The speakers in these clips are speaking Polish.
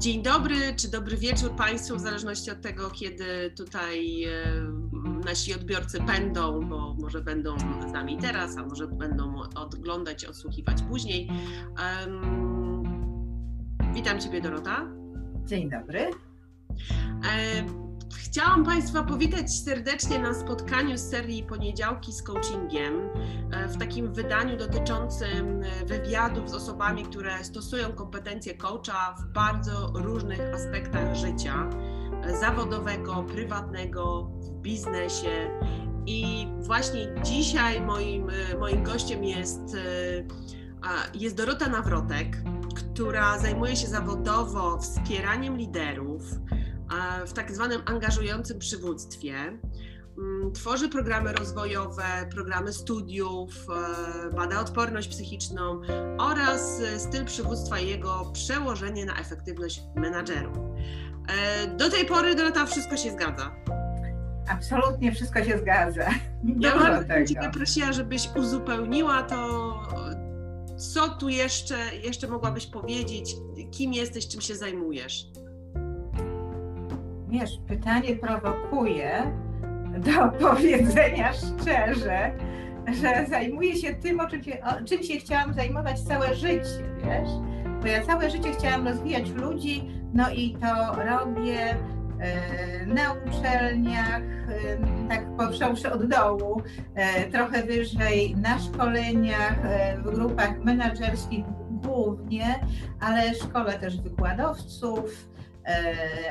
Dzień dobry, czy dobry wieczór Państwu, w zależności od tego, kiedy tutaj e, nasi odbiorcy będą, bo może będą z nami teraz, a może będą oglądać, odsłuchiwać później. witam Ciebie, Dorota. Dzień dobry. E, Chciałam Państwa powitać serdecznie na spotkaniu z serii Poniedziałki z coachingiem, e, w takim wydaniu dotyczącym e, wywiadów z osobami, które stosują kompetencje coacha w bardzo różnych aspektach życia e, zawodowego, prywatnego, w biznesie. I właśnie dzisiaj moim, moim gościem jest, jest Dorota Nawrotek, która zajmuje się zawodowo wspieraniem liderów w tak zwanym angażującym przywództwie. Mm, tworzy programy rozwojowe, programy studiów, e, bada odporność psychiczną oraz styl przywództwa i jego przełożenie na efektywność menadżerów. E, do tej pory, Dorota, wszystko się zgadza. Absolutnie wszystko się zgadza. Ja bym Ciebie prosiła, żebyś uzupełniła to, co tu jeszcze, jeszcze mogłabyś powiedzieć, kim jesteś, czym się zajmujesz wiesz, pytanie prowokuje do powiedzenia szczerze, że zajmuję się tym, o czym się, o czym się chciałam zajmować całe życie, wiesz? Bo ja całe życie chciałam rozwijać ludzi, no i to robię e, na uczelniach, e, tak począwszy od dołu, e, trochę wyżej, na szkoleniach, w grupach menedżerskich głównie, ale szkole też wykładowców, E,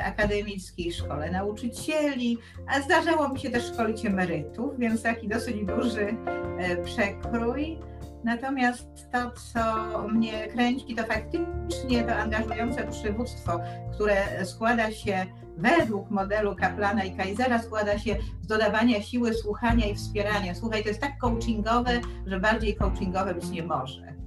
akademickiej, szkole nauczycieli, a zdarzało mi się też szkolić emerytów, więc taki dosyć duży e, przekrój. Natomiast to, co mnie kręci, to faktycznie to angażujące przywództwo, które składa się według modelu Kaplana i Kaisera, składa się z dodawania siły, słuchania i wspierania. Słuchaj, to jest tak coachingowe, że bardziej coachingowe być nie może.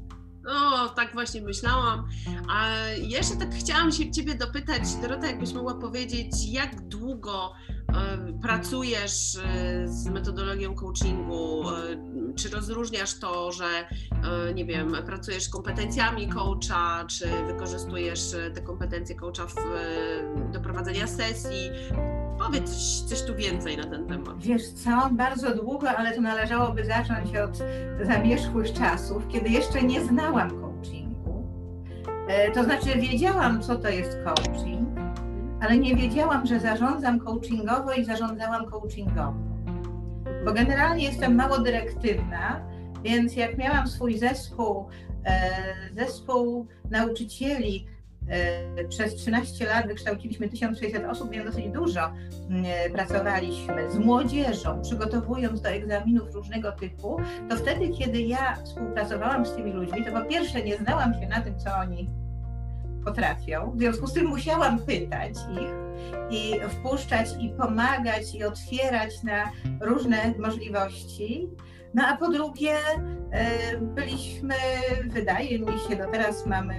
No, tak właśnie myślałam. A jeszcze tak chciałam się Ciebie dopytać, Dorota, jakbyś mogła powiedzieć, jak długo e, pracujesz e, z metodologią coachingu? E, czy rozróżniasz to, że nie wiem, pracujesz kompetencjami coacha, czy wykorzystujesz te kompetencje coacha w, do prowadzenia sesji? Powiedz coś, tu więcej na ten temat. Wiesz co, bardzo długo, ale to należałoby zacząć od zamierzchłych czasów, kiedy jeszcze nie znałam coachingu. E, to znaczy wiedziałam, co to jest coaching, ale nie wiedziałam, że zarządzam coachingowo i zarządzałam coachingowo. Bo generalnie jestem mało dyrektywna, więc jak miałam swój zespół, e, zespół nauczycieli, przez 13 lat wykształciliśmy 1600 osób, więc dosyć dużo mm, e, pracowaliśmy z młodzieżą, przygotowując do egzaminów różnego typu. To wtedy, kiedy ja współpracowałam z tymi ludźmi, to po pierwsze nie znałam się na tym, co oni potrafią. W związku z tym musiałam pytać ich i wpuszczać i pomagać i otwierać na różne możliwości. No a po drugie, e, byliśmy, wydaje mi się, do teraz mamy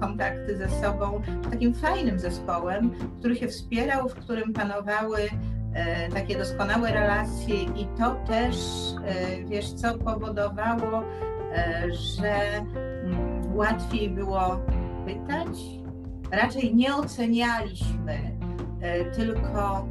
kontakty ze sobą, takim fajnym zespołem, który się wspierał, w którym panowały e, takie doskonałe relacje i to też, e, wiesz co, powodowało, że mm, łatwiej było pytać. Raczej nie ocenialiśmy, tylko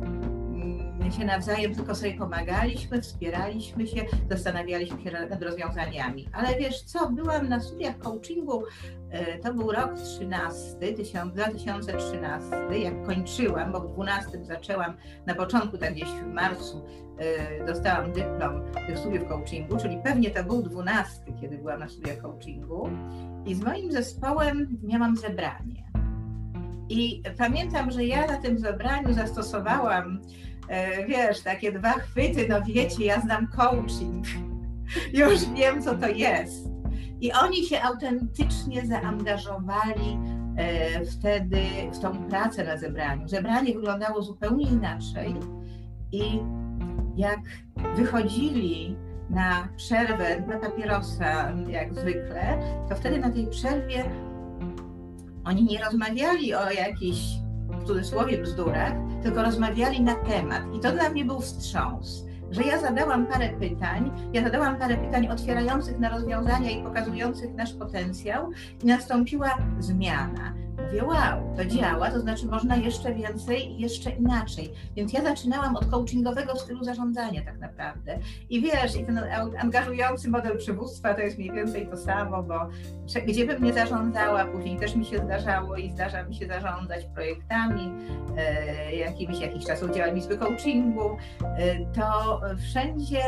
się nawzajem tylko sobie pomagaliśmy, wspieraliśmy się, zastanawialiśmy się nad rozwiązaniami. Ale wiesz co, byłam na studiach coachingu, e, to był rok 13, 2013, jak kończyłam, bo w 12 zaczęłam, na początku, tak gdzieś w marcu, e, dostałam dyplom tych studiów coachingu, czyli pewnie to był 12, kiedy byłam na studiach coachingu i z moim zespołem miałam zebranie. I pamiętam, że ja na tym zebraniu zastosowałam wiesz, takie dwa chwyty, no wiecie, ja znam coaching, już wiem, co to jest. I oni się autentycznie zaangażowali e, wtedy w tą pracę na zebraniu. Zebranie wyglądało zupełnie inaczej i jak wychodzili na przerwę, na papierosa, jak zwykle, to wtedy na tej przerwie oni nie rozmawiali o jakichś w cudzysłowie bzdurach, tylko rozmawiali na temat. I to dla mnie był wstrząs, że ja zadałam parę pytań, ja zadałam parę pytań otwierających na rozwiązania i pokazujących nasz potencjał i nastąpiła zmiana. Mówię, wow, to działa, to znaczy można jeszcze więcej i jeszcze inaczej. Więc ja zaczynałam od coachingowego stylu zarządzania tak naprawdę. I wiesz, i ten angażujący model przywództwa to jest mniej więcej to samo, bo gdzie bym nie zarządzała, później też mi się zdarzało i zdarza mi się zarządzać projektami, e, jakimiś jakiś czas udziałem Izby Coachingu, e, to wszędzie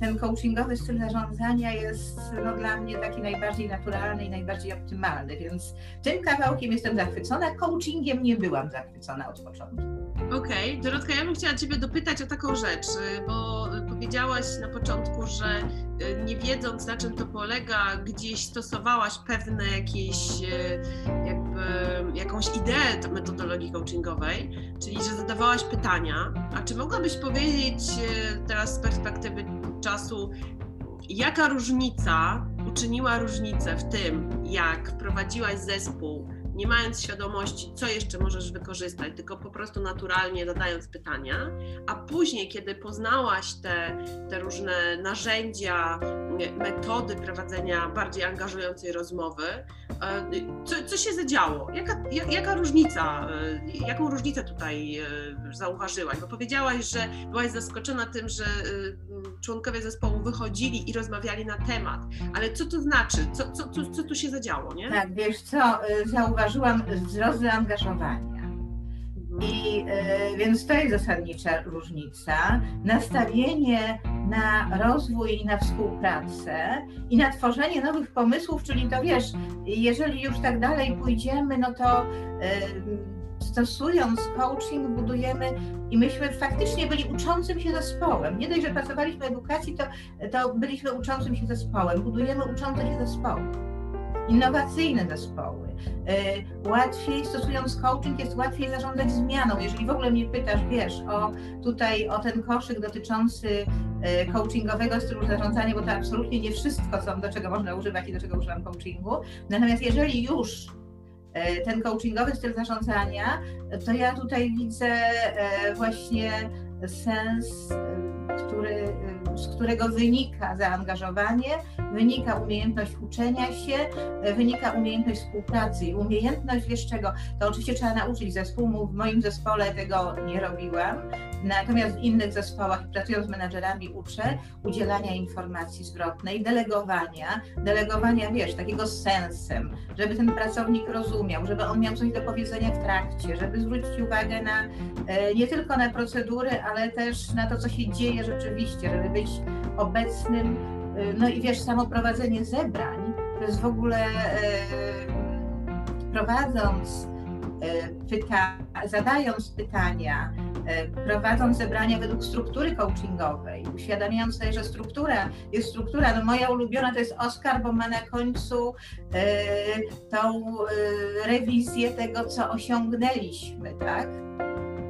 ten coachingowy styl zarządzania jest no, dla mnie taki najbardziej naturalny i najbardziej optymalny, więc tym kawałkiem jestem coachingiem nie byłam zachwycona od początku. Okej, okay. Dorotka, ja bym chciała Ciebie dopytać o taką rzecz, bo powiedziałaś na początku, że y, nie wiedząc na czym to polega, gdzieś stosowałaś pewne jakieś y, jakby jakąś ideę metodologii coachingowej, czyli że zadawałaś pytania. A czy mogłabyś powiedzieć y, teraz z perspektywy czasu, jaka różnica uczyniła różnicę w tym, jak wprowadziłaś zespół nie mając świadomości, co jeszcze możesz wykorzystać, tylko po prostu naturalnie zadając pytania, a później, kiedy poznałaś te, te różne narzędzia, metody prowadzenia bardziej angażującej rozmowy, e, co, co się zadziało? Jaka, jaka różnica, e, jaką różnicę tutaj e, zauważyłaś? Bo powiedziałaś, że byłaś zaskoczona tym, że członkowie zespołu wychodzili i rozmawiali na temat, ale co to znaczy? Co, co, co, co tu się zadziało, nie? Tak, wiesz co, zauważyłam wzrost zaangażowania. I y, więc to jest zasadnicza różnica. Nastawienie na rozwój i na współpracę i na tworzenie nowych pomysłów, czyli to wiesz, jeżeli już tak dalej pójdziemy, no to y, stosując coaching, budujemy i myśmy faktycznie byli uczącym się zespołem. Nie dość, że pracowaliśmy w edukacji, to, to byliśmy uczącym się zespołem. Budujemy uczące się zespoły. Innowacyjne zespoły. Y, łatwiej, stosując coaching, jest łatwiej zarządzać zmianą. Jeżeli w ogóle mnie pytasz, wiesz, o tutaj o ten koszyk dotyczący y, coachingowego stylu zarządzania, bo to absolutnie nie wszystko, co, do czego można używać i do czego używam coachingu. Natomiast jeżeli już E, ten coachingowy styl zarządzania, to ja tutaj widzę e, właśnie sens, e, który, z którego wynika zaangażowanie, wynika umiejętność uczenia się, wynika umiejętność współpracy. I umiejętność, wiesz czego, to oczywiście trzeba nauczyć zespół, w moim zespole tego nie robiłam, natomiast w innych zespołach, pracując z menadżerami, uczę udzielania informacji zwrotnej, delegowania, delegowania, wiesz, takiego sensem, żeby ten pracownik rozumiał, żeby on miał coś do powiedzenia w trakcie, żeby zwrócić uwagę na e, nie tylko na procedury, ale też na to, co się dzieje rzeczywiście, żeby być obecnym. E, no i wiesz, samo prowadzenie zebrań to jest w ogóle e, prowadząc pyta, zadając pytania, prowadząc zebrania według struktury coachingowej, uświadamiając sobie, że struktura jest struktura. No moja ulubiona to jest Oscar, bo ma na końcu tą rewizję tego, co osiągnęliśmy, tak?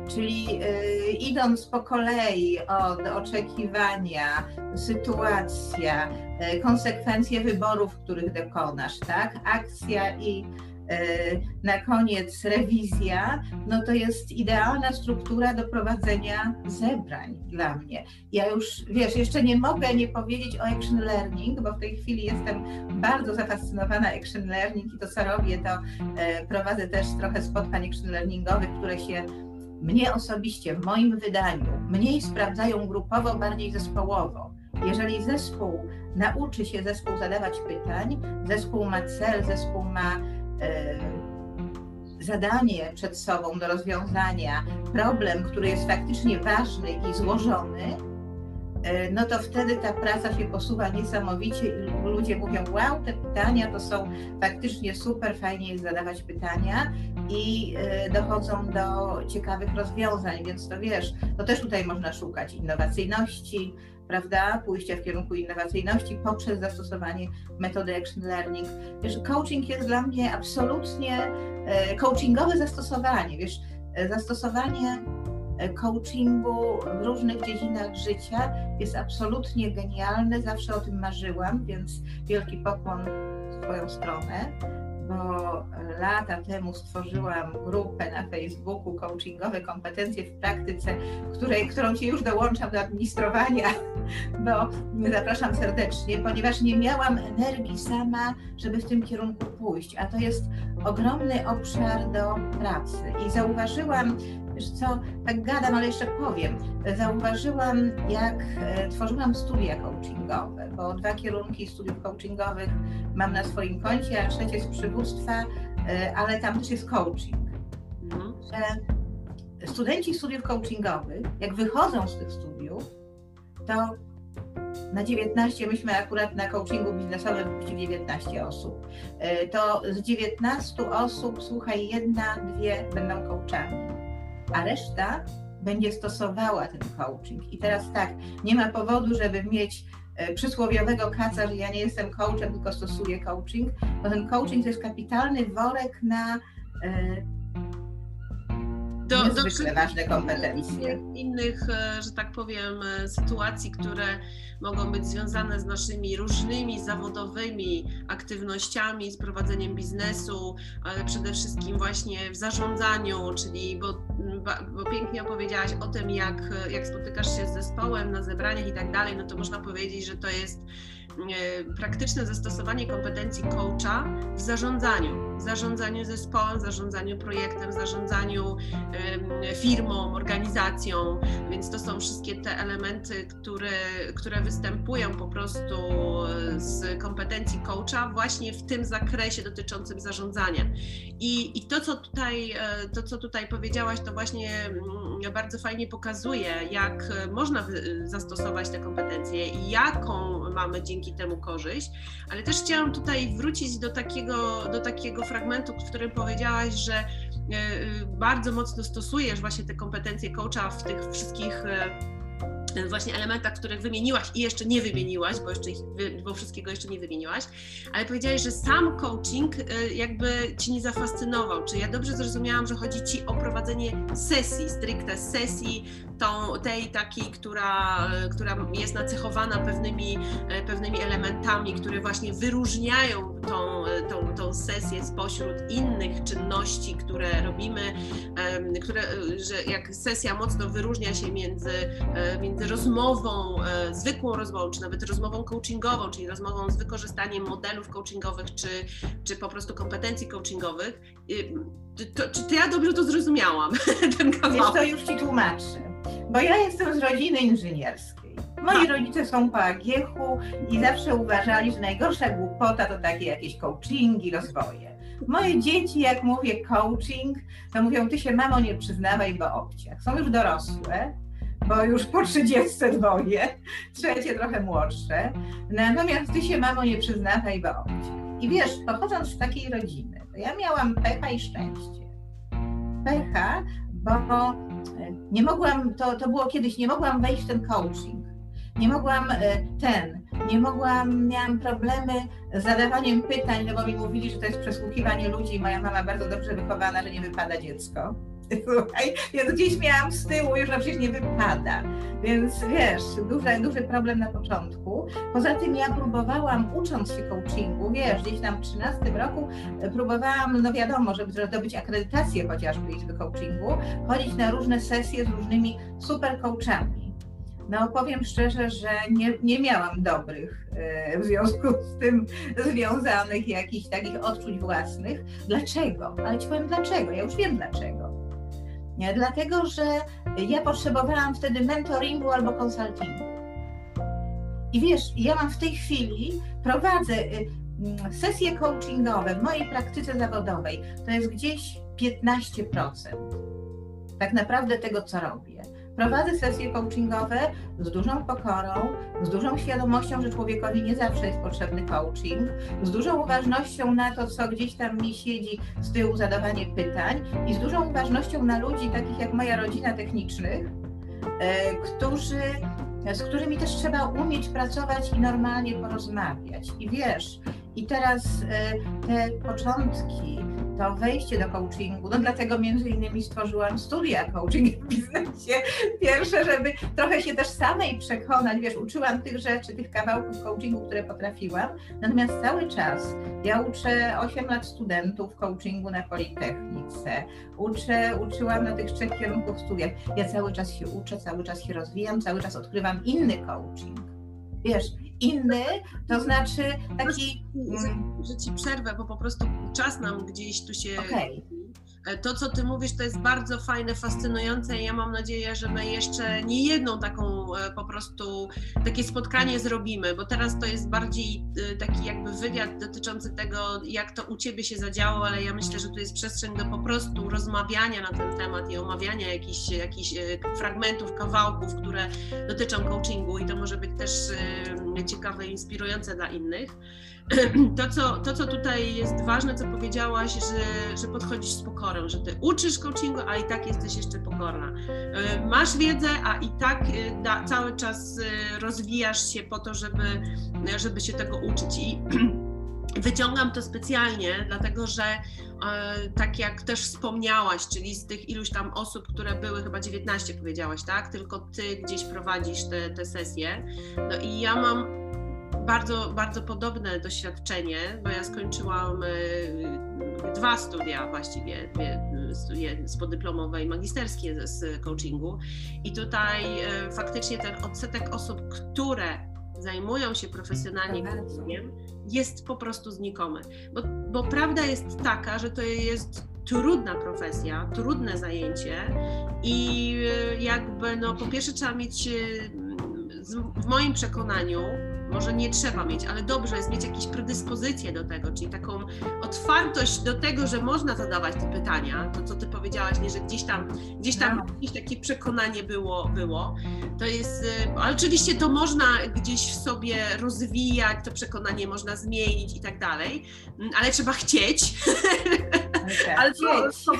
Czyli y, idąc po kolei od oczekiwania, sytuacja, y, konsekwencje wyborów, których dokonasz, tak? Akcja i y, na koniec rewizja, no to jest idealna struktura do prowadzenia zebrań dla mnie. Ja już, wiesz, jeszcze nie mogę nie powiedzieć o action learning, bo w tej chwili jestem bardzo zafascynowana action learning i to co robię, to prowadzę też trochę spotkań action learningowych, które się mnie osobiście, w moim wydaniu, mniej sprawdzają grupowo, bardziej zespołowo. Jeżeli zespół nauczy się zespół zadawać pytań, zespół ma cel, zespół ma e, zadanie przed sobą do rozwiązania, problem, który jest faktycznie ważny i złożony, no to wtedy ta praca się posuwa niesamowicie i ludzie mówią, wow, te pytania to są faktycznie super, fajnie jest zadawać pytania i e, dochodzą do ciekawych rozwiązań, więc to wiesz, to też tutaj można szukać innowacyjności, prawda, pójścia w kierunku innowacyjności poprzez zastosowanie metody action learning. Wiesz, coaching jest dla mnie absolutnie e, coachingowe zastosowanie, wiesz, zastosowanie E, coachingu w różnych dziedzinach życia jest absolutnie genialny. Zawsze o tym marzyłam, więc wielki pokłon w Twoją stronę, bo lata temu stworzyłam grupę na Facebooku coachingowe kompetencje w praktyce, której, którą Ci już dołączam do administrowania, bo zapraszam serdecznie, ponieważ nie miałam energii sama, żeby w tym kierunku pójść, a to jest ogromny obszar do pracy. I zauważyłam, Wiesz co, tak gadam, ale jeszcze powiem. Zauważyłam, jak e, tworzyłam studia coachingowe, bo dwa kierunki studiów coachingowych mam na swoim koncie, a trzecie z przywództwa, e, ale tam też jest coaching. Mhm. Że studenci studiów coachingowych, jak wychodzą z tych studiów, to na 19, myśmy akurat na coachingu biznesowym 19 osób, e, to z 19 osób, słuchaj, jedna, dwie będą coachami a reszta będzie stosowała ten coaching. I teraz tak, nie ma powodu, żeby mieć e, przysłowiowego kaca, że ja nie jestem coachem, tylko stosuję coaching, bo ten coaching to jest kapitalny worek na e, do, niezwykle do ważne kompetencje. Innych, e, że tak powiem, e, sytuacji, które mogą być związane z naszymi różnymi zawodowymi aktywnościami, z prowadzeniem biznesu, ale przede wszystkim właśnie w zarządzaniu, czyli bo, bo pięknie opowiedziałaś o tym, jak, jak spotykasz się z zespołem na zebraniach i tak dalej, no to można powiedzieć, że to jest E, praktyczne zastosowanie kompetencji coacha w zarządzaniu, w zarządzaniu zespołem, w zarządzaniu projektem, w zarządzaniu firmą, organizacją, więc to są wszystkie te elementy, które, które występują po prostu z kompetencji coacha właśnie w tym zakresie dotyczącym zarządzania. I, i to, co tutaj, e, to, co tutaj powiedziałaś, to właśnie mm, bardzo fajnie pokazuje, jak można zastosować te kompetencje i jaką mamy dzięki dzięki temu korzyść, ale też chciałam tutaj wrócić do takiego, do takiego fragmentu, w którym powiedziałaś, że e, e, bardzo mocno stosujesz właśnie te kompetencje coacha w tych wszystkich właśnie elementach, których wymieniłaś i jeszcze nie wymieniłaś, bo, jeszcze ich, bo wszystkiego jeszcze nie wymieniłaś, ale powiedziałaś, że sam coaching y, jakby Ci nie zafascynował. Czy ja dobrze zrozumiałam, że chodzi Ci o prowadzenie sesji, stricte sesji, tą, tej takiej, która, która jest nacechowana pewnymi, e, pewnymi elementami, które właśnie wyróżniają tą, tą, tą sesję spośród innych czynności, które robimy, które, że jak sesja mocno wyróżnia się między, między rozmową, e, zwykłą rozmową, czy nawet rozmową coachingową, czyli rozmową z wykorzystaniem modelów coachingowych, czy, czy po prostu kompetencji coachingowych, to, czy to ja dobrze to zrozumiałam, ten kawałek? Wiesz, to już Ci tłumaczę, bo ja jestem z rodziny inżynierskiej. Moi rodzice są po Agiechu i zawsze uważali, że najgorsza głupota to takie jakieś coachingi, rozwoje. Moje dzieci, jak mówię coaching, to mówią, ty się mamo nie przyznawaj, bo obciach. Są już dorosłe, bo już po 30 dwoje, trzecie trochę młodsze. Natomiast ty się, mamo, nie przyznawaj, bo I wiesz, pochodząc z takiej rodziny, to ja miałam pecha i szczęście. Pecha, bo nie mogłam, to, to było kiedyś, nie mogłam wejść w ten coaching. Nie mogłam e, ten, nie mogłam, miałam problemy z zadawaniem pytań, no bo mi mówili, że to jest przesłuchiwanie ludzi. Moja mama bardzo dobrze wychowana, że nie wypada dziecko. Słuchaj, ja gdzieś miałam z tyłu, już przecież nie wypada. Więc wiesz, duży, duży problem na początku. Poza tym ja próbowałam, ucząc się coachingu, wiesz, gdzieś tam w 13 roku e, próbowałam, no wiadomo, żeby zdobyć akredytację chociażby do coachingu, chodzić na różne sesje z różnymi super coachami. No powiem szczerze, że nie, nie miałam dobrych e, w związku z tym związanych jakichś takich odczuć własnych. Dlaczego? Ale ci powiem dlaczego, ja już wiem dlaczego nie? Dlatego, że ja potrzebowałam wtedy mentoringu albo konsultingu. I wiesz, ja mam w tej chwili, prowadzę y, mm, sesje coachingowe w mojej praktyce zawodowej, to jest gdzieś 15% tak naprawdę tego, co robię. Prowadzę sesje coachingowe z dużą pokorą, z dużą świadomością, że człowiekowi nie zawsze jest potrzebny coaching, z dużą uważnością na to, co gdzieś tam mi siedzi z tyłu zadawanie pytań i z dużą uważnością na ludzi takich jak moja rodzina technicznych, e, którzy, z którymi też trzeba umieć pracować i normalnie porozmawiać. I wiesz, i teraz e, te początki to wejście do coachingu. No dlatego między innymi stworzyłam studia coaching w biznesie. Pierwsze, żeby trochę się też samej przekonać, wiesz, uczyłam tych rzeczy, tych kawałków coachingu, które potrafiłam. Natomiast cały czas ja uczę 8 lat studentów coachingu na Politechnice. Uczę, uczyłam na tych trzech kierunkach studiach. Ja cały czas się uczę, cały czas się rozwijam, cały czas odkrywam inny coaching. Wiesz, inny, to znaczy taki. Że, ci przerwę, bo po prostu czas nam gdzieś tu się. Okay. To, co ty mówisz, to jest bardzo fajne, fascynujące ja mam nadzieję, że my jeszcze nie jedną taką e, po prostu takie spotkanie zrobimy, bo teraz to jest bardziej e, taki jakby wywiad dotyczący tego, jak to u ciebie się zadziało, ale ja myślę, że tu jest przestrzeń do po prostu rozmawiania na ten temat i omawiania jakichś, jakichś e, fragmentów, kawałków, które dotyczą coachingu i to może być też ciekawe inspirujące dla innych. to co, to, co tutaj jest ważne, co powiedziałaś, że, że podchodzisz z pokorą, że ty uczysz coachingu, a i tak jesteś jeszcze pokorna. E, masz wiedzę, a i tak e, da, cały czas e, rozwijasz się po to, żeby, żeby się tego uczyć. I Wyciągam to specjalnie, dlatego że tak jak też wspomniałaś, czyli z tych iluś tam osób, które były, chyba 19 powiedziałaś, tak? Tylko ty gdzieś prowadzisz te, te sesje. No i ja mam bardzo, bardzo podobne doświadczenie, bo ja skończyłam e, dwa studia właściwie, dwie podyplomowe i magisterskie z coachingu. I tutaj e, faktycznie ten odsetek osób, które zajmują się profesjonalnie coachingiem jest po prostu znikomy, bo, bo prawda jest taka, że to jest trudna profesja, trudne zajęcie i e, jakby no po pierwsze trzeba mieć w moim przekonaniu może nie trzeba mieć, ale dobrze jest mieć jakieś predyspozycje do tego, czyli taką otwartość do tego, że można zadawać te pytania, to co ty powiedziałaś, nie, że gdzieś tam, gdzieś tam no. jakieś takie przekonanie było, było. To jest, y, ale oczywiście to można gdzieś w sobie rozwijać, to przekonanie można zmienić i tak dalej, mm, ale trzeba chcieć. Okay. ale to, to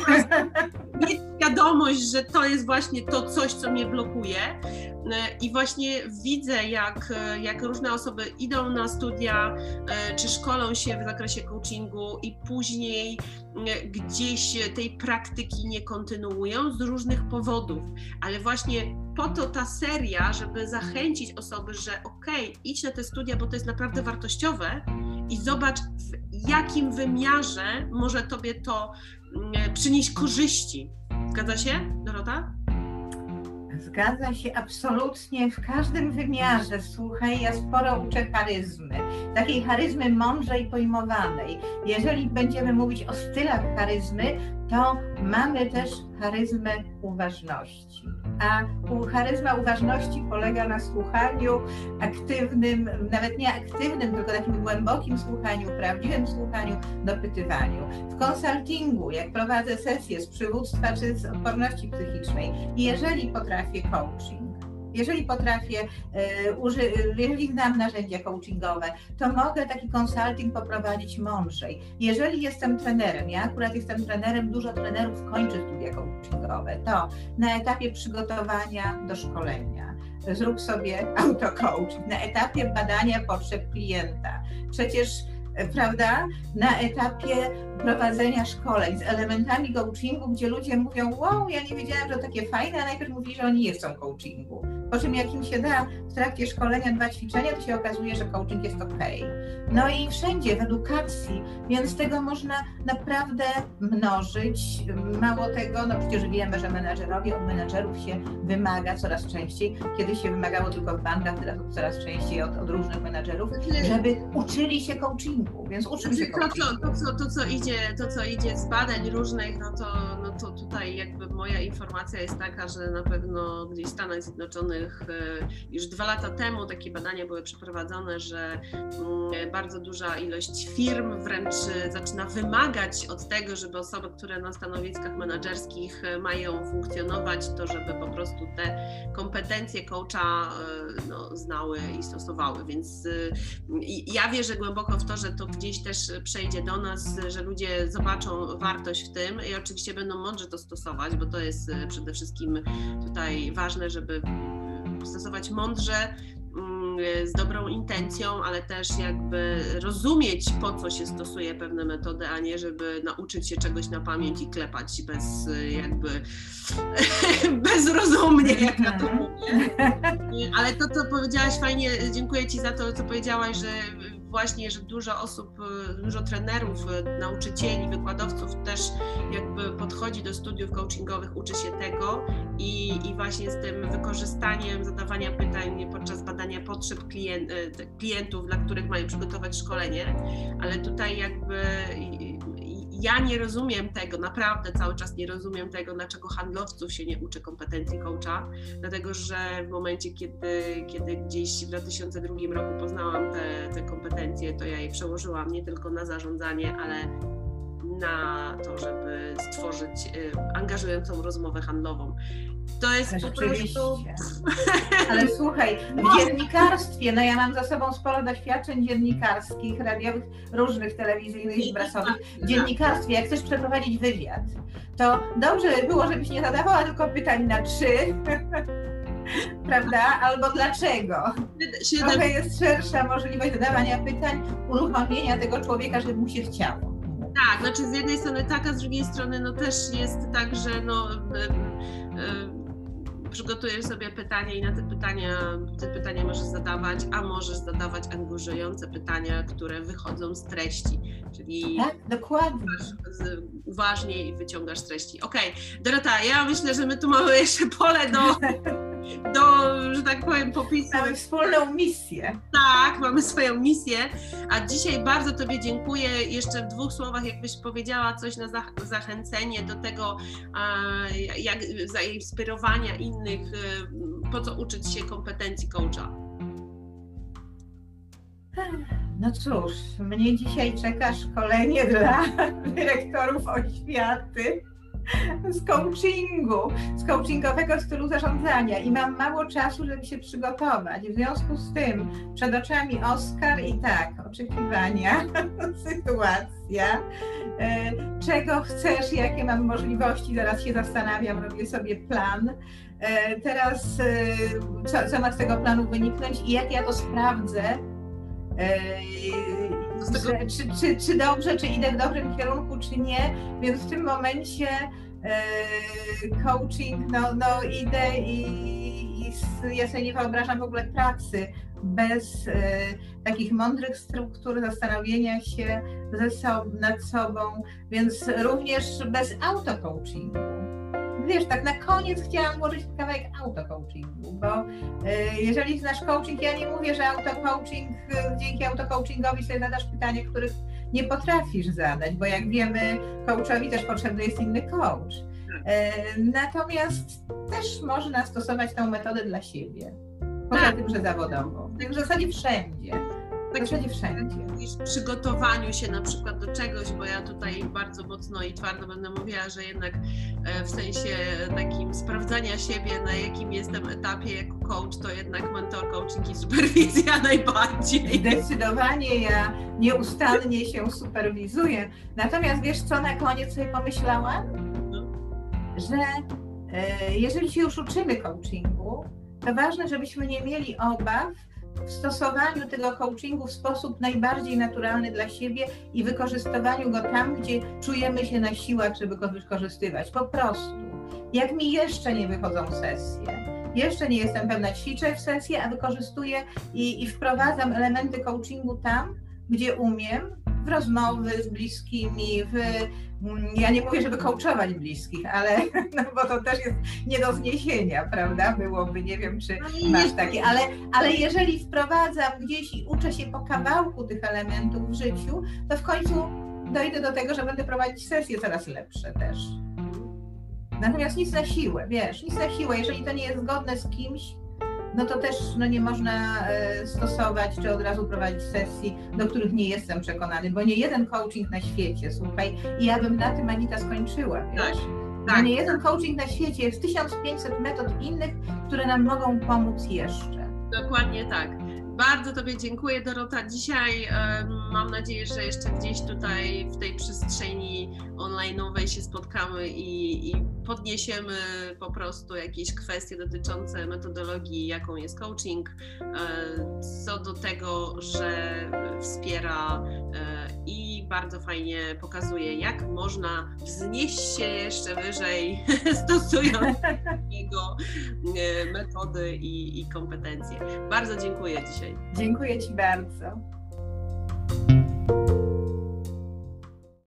mieć świadomość, że to jest właśnie to coś, co mnie blokuje, i właśnie widzę, jak, jak różne osoby idą na studia e, czy szkolą się w zakresie coachingu i później e, gdzieś tej praktyki nie kontynuują z różnych powodów. Ale właśnie po to ta seria, żeby zachęcić osoby, że okej, okay, idź na te studia, bo to jest naprawdę wartościowe i zobacz, w jakim wymiarze może tobie to mm, przynieść korzyści. Zgadza się, Dorota? Zgadza się absolutnie w każdym wymiarze. Słuchaj, ja sporo uczę charyzmy, takiej charyzmy mądrzej pojmowanej. Jeżeli będziemy mówić o stylach charyzmy, to mamy też charyzmę uważności. A charyzma uważności polega na słuchaniu aktywnym, nawet nie aktywnym, tylko takim głębokim słuchaniu, prawdziwym słuchaniu, dopytywaniu. W konsultingu, jak prowadzę sesje z przywództwa czy z odporności psychicznej, jeżeli potrafię coaching, jeżeli potrafię, e, jeżeli znam narzędzia coachingowe, to mogę taki konsulting poprowadzić mądrzej. Jeżeli jestem trenerem, ja akurat jestem trenerem, dużo trenerów kończy studia coachingowe, to na etapie przygotowania do szkolenia zrób sobie autocoaching, na etapie badania potrzeb klienta. Przecież prawda, na etapie prowadzenia szkoleń z elementami coachingu, gdzie ludzie mówią, wow, ja nie wiedziałam, że takie fajne, a najpierw mówili, że oni nie chcą coachingu. Po czym jak im się da w trakcie szkolenia dwa ćwiczenia, to się okazuje, że coaching jest ok. No i wszędzie w edukacji, więc tego można naprawdę mnożyć. Mało tego, no przecież wiemy, że menadżerowie od menadżerów się wymaga coraz częściej. Kiedyś się wymagało tylko w bankach, teraz coraz częściej od, od różnych menadżerów, żeby uczyli się coachingu, więc uczmy się coachingu. To, to, to, to, co idzie, to, co idzie z badań różnych, no to, no to tutaj jakby moja informacja jest taka, że na pewno gdzieś w Stanach Zjednoczonych e, już dwa lata temu takie badania były przeprowadzone, że mm, bardzo duża ilość firm wręcz zaczyna wymagać od tego, żeby osoby, które na stanowiskach menedżerskich e, mają funkcjonować, to żeby po prostu te kompetencje coacha e, no, znały i stosowały. Więc ja wierzę głęboko w to, że to gdzieś też przejdzie do nas, że ludzie zobaczą wartość w tym i oczywiście będą mądrze to stosować, bo to jest przede wszystkim tutaj ważne, żeby stosować mądrze, mm, z dobrą intencją, ale też jakby rozumieć, po co się stosuje pewne metody, a nie żeby nauczyć się czegoś na pamięć i klepać bez jakby bezrozumnie, jak ja to mówię. Ale to, co powiedziałaś fajnie, dziękuję Ci za to, co powiedziałaś, że właśnie, że dużo osób, y, dużo trenerów, y, nauczycieli, wykładowców też jakby podchodzi do studiów coachingowych, uczy się tego i, i właśnie z tym wykorzystaniem zadawania pytań podczas badania potrzeb klient, y, klientów, dla których mają przygotować szkolenie, ale tutaj jakby ja nie rozumiem tego, naprawdę cały czas nie rozumiem tego, dlaczego handlowców się nie uczy kompetencji coacha, dlatego że w momencie, kiedy, kiedy gdzieś w 2002 roku poznałam te, te kompetencje, to ja je przełożyłam nie tylko na zarządzanie, ale na to, żeby stworzyć y, angażującą rozmowę handlową. To jest po prostu... Ale słuchaj, w dziennikarstwie, no ja mam za sobą sporo doświadczeń dziennikarskich, radiowych, różnych, telewizyjnych i prasowych. W dziennikarstwie, jak chcesz przeprowadzić wywiad, to dobrze by było, żebyś nie zadawała tylko pytań na trzy, prawda? Albo dlaczego. Trochę jest szersza możliwość zadawania pytań, uruchomienia tego człowieka, żeby mu się chciało. Tak, znaczy z jednej strony tak, a z drugiej strony no też jest tak, że no, przygotujesz sobie pytanie i na te pytania, te pytania możesz zadawać, a możesz zadawać angażujące pytania, które wychodzą z treści, czyli tak, dokładnie. uważnie i wyciągasz treści. Okej, okay. Dorota, ja myślę, że my tu mamy jeszcze pole do do, że tak powiem, popisu. Mamy wspólną misję. Tak, mamy swoją misję. A dzisiaj bardzo Tobie dziękuję. Jeszcze w dwóch słowach, jakbyś powiedziała coś na zachęcenie do tego, jak zainspirowania innych, y, po co uczyć się kompetencji coacha. No cóż, mnie dzisiaj czeka szkolenie dla dyrektorów oświaty z coachingu, z coachingowego stylu zarządzania i mam mało czasu, żeby się przygotować. W związku z tym przed oczami Oskar i tak, oczekiwania, sytuacja, e, czego chcesz, jakie mam możliwości, zaraz się zastanawiam, robię sobie plan. E, teraz e, co, co ma z tego planu wyniknąć i jak ja to sprawdzę, że, czy, czy, czy dobrze, czy idę w dobrym kierunku, czy nie. Więc w tym momencie e, coaching, no, no idę i, i ja sobie nie wyobrażam w ogóle pracy bez e, takich mądrych struktur zastanowienia się ze sobą, nad sobą, więc również bez auto-coachingu wiesz, tak na koniec chciałam włożyć kawałek auto-coachingu, bo y, jeżeli znasz coaching, ja nie mówię, że auto-coaching, y, dzięki auto-coachingowi sobie zadasz pytania, których nie potrafisz zadać, bo jak wiemy, coachowi też potrzebny jest inny coach. Y, natomiast też można stosować tę metodę dla siebie, poza tak. tym, że zawodowo. W zasadzie wszędzie takim wszędzie. przygotowaniu się na przykład do czegoś, bo ja tutaj bardzo mocno i twardo będę mówiła, że jednak e, w sensie takim sprawdzania siebie, na jakim jestem etapie jako coach, to jednak mentor coaching i superwizja najbardziej. Zdecydowanie ja nieustannie się superwizuję. Natomiast wiesz co na koniec sobie pomyślałam? No. Że e, jeżeli się już uczymy coachingu, to ważne, żebyśmy nie mieli obaw, w stosowaniu tego coachingu w sposób najbardziej naturalny dla siebie i wykorzystywaniu go tam, gdzie czujemy się na siłach, żeby go wykorzystywać. Po prostu. Jak mi jeszcze nie wychodzą sesje, jeszcze nie jestem pewna, ćwiczę w sesję, a wykorzystuję i, i wprowadzam elementy coachingu tam, gdzie umiem, w rozmowy z bliskimi, w, ja nie mówię, żeby coachować bliskich, ale no bo to też jest nie do zniesienia, prawda? Byłoby, nie wiem, czy no masz takie, ale, ale jeżeli wprowadzam gdzieś i uczę się po kawałku tych elementów w życiu, to w końcu dojdę do tego, że będę prowadzić sesje coraz lepsze też. Natomiast nic na siłę, wiesz, nic na siłę. Jeżeli to nie jest zgodne z kimś, no to też no, nie można e, stosować czy od razu prowadzić sesji, do których nie jestem przekonany, bo nie jeden coaching na świecie, słuchaj, i ja bym na tym Anita skończyła, wiesz? Tak. Tak. Nie jeden coaching na świecie, jest 1500 metod innych, które nam mogą pomóc jeszcze. Dokładnie tak. Bardzo Tobie dziękuję, Dorota. Dzisiaj mam nadzieję, że jeszcze gdzieś tutaj w tej przestrzeni online'owej się spotkamy i, i podniesiemy po prostu jakieś kwestie dotyczące metodologii, jaką jest coaching, e, co do tego, że wspiera e, i bardzo fajnie pokazuje, jak można wznieść się jeszcze wyżej, stosując jego e, metody i, i kompetencje. Bardzo dziękuję dzisiaj. Dziękuję Ci bardzo.